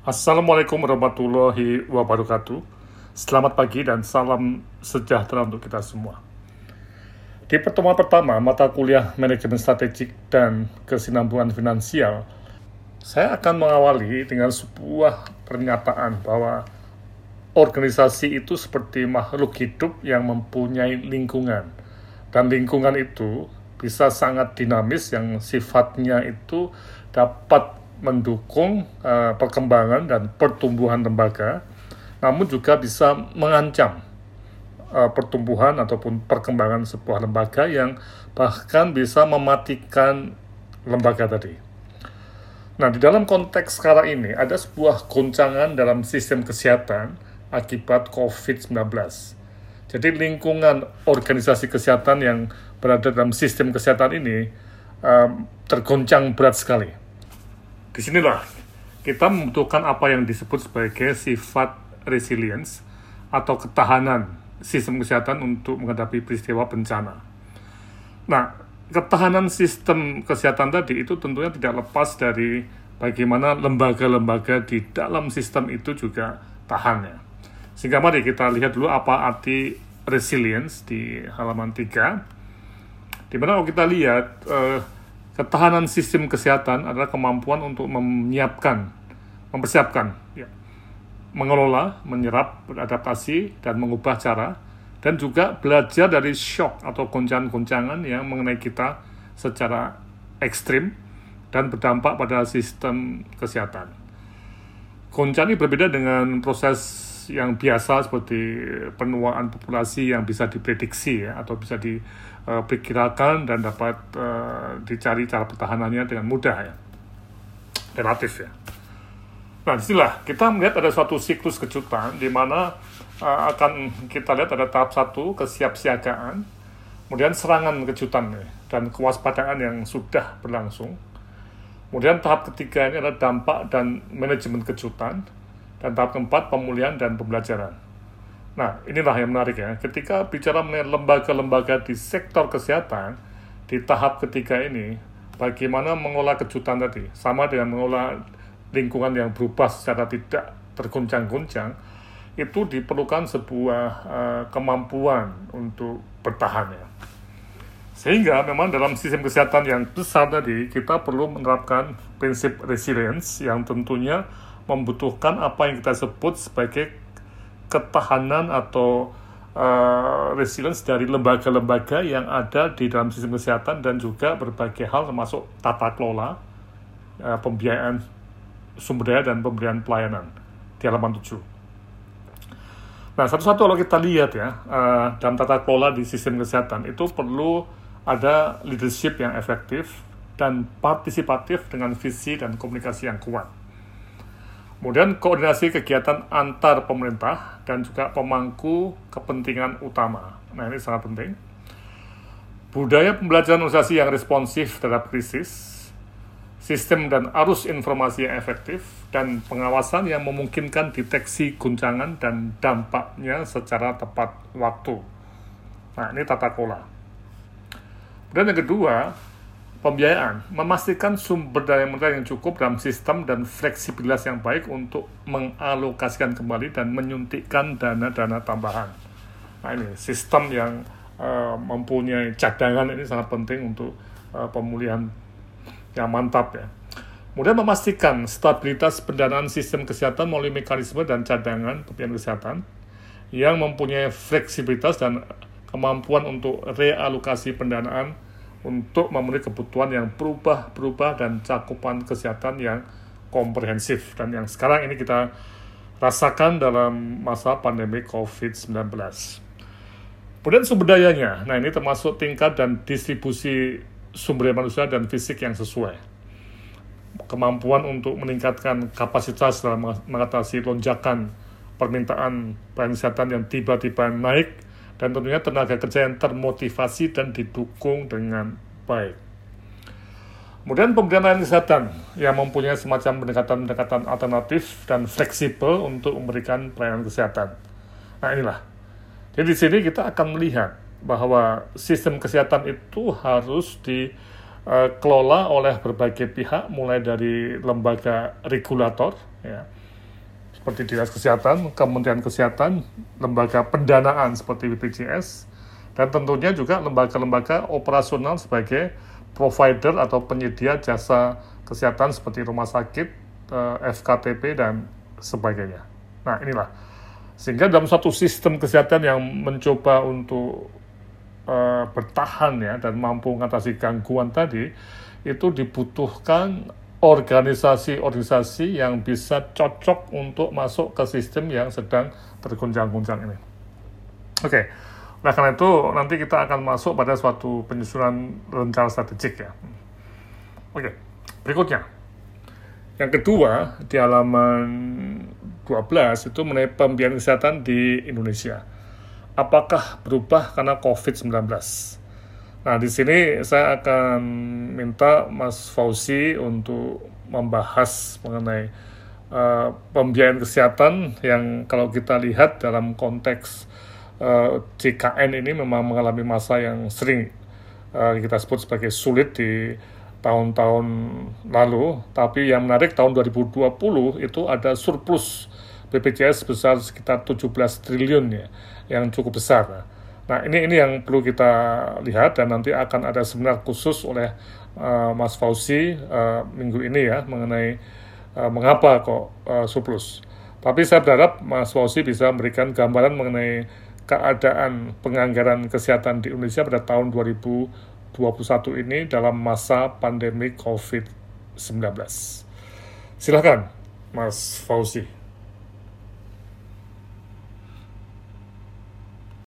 Assalamualaikum warahmatullahi wabarakatuh. Selamat pagi dan salam sejahtera untuk kita semua. Di pertemuan pertama mata kuliah manajemen strategik dan kesinambungan finansial, saya akan mengawali dengan sebuah pernyataan bahwa organisasi itu seperti makhluk hidup yang mempunyai lingkungan. Dan lingkungan itu bisa sangat dinamis yang sifatnya itu dapat mendukung uh, perkembangan dan pertumbuhan lembaga, namun juga bisa mengancam uh, pertumbuhan ataupun perkembangan sebuah lembaga yang bahkan bisa mematikan lembaga tadi. Nah, di dalam konteks sekarang ini ada sebuah goncangan dalam sistem kesehatan akibat COVID-19. Jadi lingkungan organisasi kesehatan yang berada dalam sistem kesehatan ini um, tergoncang berat sekali di sinilah kita membutuhkan apa yang disebut sebagai sifat resilience atau ketahanan sistem kesehatan untuk menghadapi peristiwa bencana. Nah, ketahanan sistem kesehatan tadi itu tentunya tidak lepas dari bagaimana lembaga-lembaga di dalam sistem itu juga tahan ya. Sehingga mari kita lihat dulu apa arti resilience di halaman 3. Di mana kalau kita lihat eh, Ketahanan sistem kesehatan adalah kemampuan untuk menyiapkan, mempersiapkan, ya, mengelola, menyerap, beradaptasi, dan mengubah cara, dan juga belajar dari shock atau goncangan-goncangan yang mengenai kita secara ekstrim dan berdampak pada sistem kesehatan. Goncangan ini berbeda dengan proses yang biasa seperti penuaan populasi yang bisa diprediksi ya atau bisa diperkirakan dan dapat uh, dicari cara pertahanannya dengan mudah ya relatif ya. Nah di sinilah kita melihat ada suatu siklus kejutan di mana uh, akan kita lihat ada tahap satu kesiapsiagaan, kemudian serangan kejutan ya, dan kewaspadaan yang sudah berlangsung. Kemudian tahap ketiga ini adalah dampak dan manajemen kejutan, dan tahap keempat, pemulihan dan pembelajaran. Nah, inilah yang menarik ya. Ketika bicara mengenai lembaga-lembaga di sektor kesehatan, di tahap ketiga ini, bagaimana mengolah kejutan tadi, sama dengan mengolah lingkungan yang berubah secara tidak terguncang-guncang, itu diperlukan sebuah uh, kemampuan untuk bertahan ya. Sehingga memang dalam sistem kesehatan yang besar tadi, kita perlu menerapkan prinsip resilience yang tentunya membutuhkan apa yang kita sebut sebagai ketahanan atau uh, resilience dari lembaga-lembaga yang ada di dalam sistem kesehatan dan juga berbagai hal termasuk tata kelola, uh, pembiayaan sumber daya dan pemberian pelayanan di halaman 7. Nah, satu-satu kalau kita lihat ya, uh, dalam tata kelola di sistem kesehatan itu perlu ada leadership yang efektif dan partisipatif dengan visi dan komunikasi yang kuat. Kemudian koordinasi kegiatan antar pemerintah dan juga pemangku kepentingan utama. Nah ini sangat penting. Budaya pembelajaran organisasi yang responsif terhadap krisis, sistem dan arus informasi yang efektif, dan pengawasan yang memungkinkan deteksi guncangan dan dampaknya secara tepat waktu. Nah ini tata kelola. Dan yang kedua, Pembiayaan memastikan sumber daya manusia yang cukup dalam sistem dan fleksibilitas yang baik untuk mengalokasikan kembali dan menyuntikkan dana-dana tambahan. Nah ini sistem yang uh, mempunyai cadangan ini sangat penting untuk uh, pemulihan yang mantap ya. Kemudian memastikan stabilitas pendanaan sistem kesehatan melalui mekanisme dan cadangan pembiayaan kesehatan yang mempunyai fleksibilitas dan kemampuan untuk realokasi pendanaan untuk memenuhi kebutuhan yang berubah-berubah dan cakupan kesehatan yang komprehensif dan yang sekarang ini kita rasakan dalam masa pandemi COVID-19. Kemudian sumber dayanya, nah ini termasuk tingkat dan distribusi sumber daya manusia dan fisik yang sesuai. Kemampuan untuk meningkatkan kapasitas dalam mengatasi lonjakan permintaan pelayanan kesehatan yang tiba-tiba naik dan tentunya tenaga kerja yang termotivasi dan didukung dengan baik. Kemudian pemberian layanan kesehatan yang mempunyai semacam pendekatan-pendekatan alternatif dan fleksibel untuk memberikan pelayanan kesehatan. Nah inilah. Jadi di sini kita akan melihat bahwa sistem kesehatan itu harus dikelola oleh berbagai pihak, mulai dari lembaga regulator, ya, seperti Dinas Kesehatan, Kementerian Kesehatan, lembaga pendanaan seperti BPJS, dan tentunya juga lembaga-lembaga operasional sebagai provider atau penyedia jasa kesehatan seperti rumah sakit, eh, FKTP, dan sebagainya. Nah inilah, sehingga dalam satu sistem kesehatan yang mencoba untuk uh, bertahan ya dan mampu mengatasi gangguan tadi, itu dibutuhkan organisasi-organisasi yang bisa cocok untuk masuk ke sistem yang sedang terguncang-guncang ini. Oke, okay. nah karena itu nanti kita akan masuk pada suatu penyusunan rencana strategik ya. Oke, okay. berikutnya. Yang kedua, di halaman 12 itu mengenai pembiayaan kesehatan di Indonesia. Apakah berubah karena COVID-19? Nah, di sini saya akan minta Mas Fauzi untuk membahas mengenai uh, pembiayaan kesehatan yang kalau kita lihat dalam konteks uh, eh, JKN ini memang mengalami masa yang sering uh, kita sebut sebagai sulit di tahun-tahun lalu, tapi yang menarik tahun 2020 itu ada surplus BPJS sebesar sekitar 17 triliun ya, yang cukup besar. Nah, ini ini yang perlu kita lihat dan nanti akan ada seminar khusus oleh uh, Mas Fauzi uh, minggu ini ya mengenai uh, mengapa kok uh, surplus. Tapi saya berharap Mas Fauzi bisa memberikan gambaran mengenai keadaan penganggaran kesehatan di Indonesia pada tahun 2021 ini dalam masa pandemi COVID-19. Silakan, Mas Fauzi.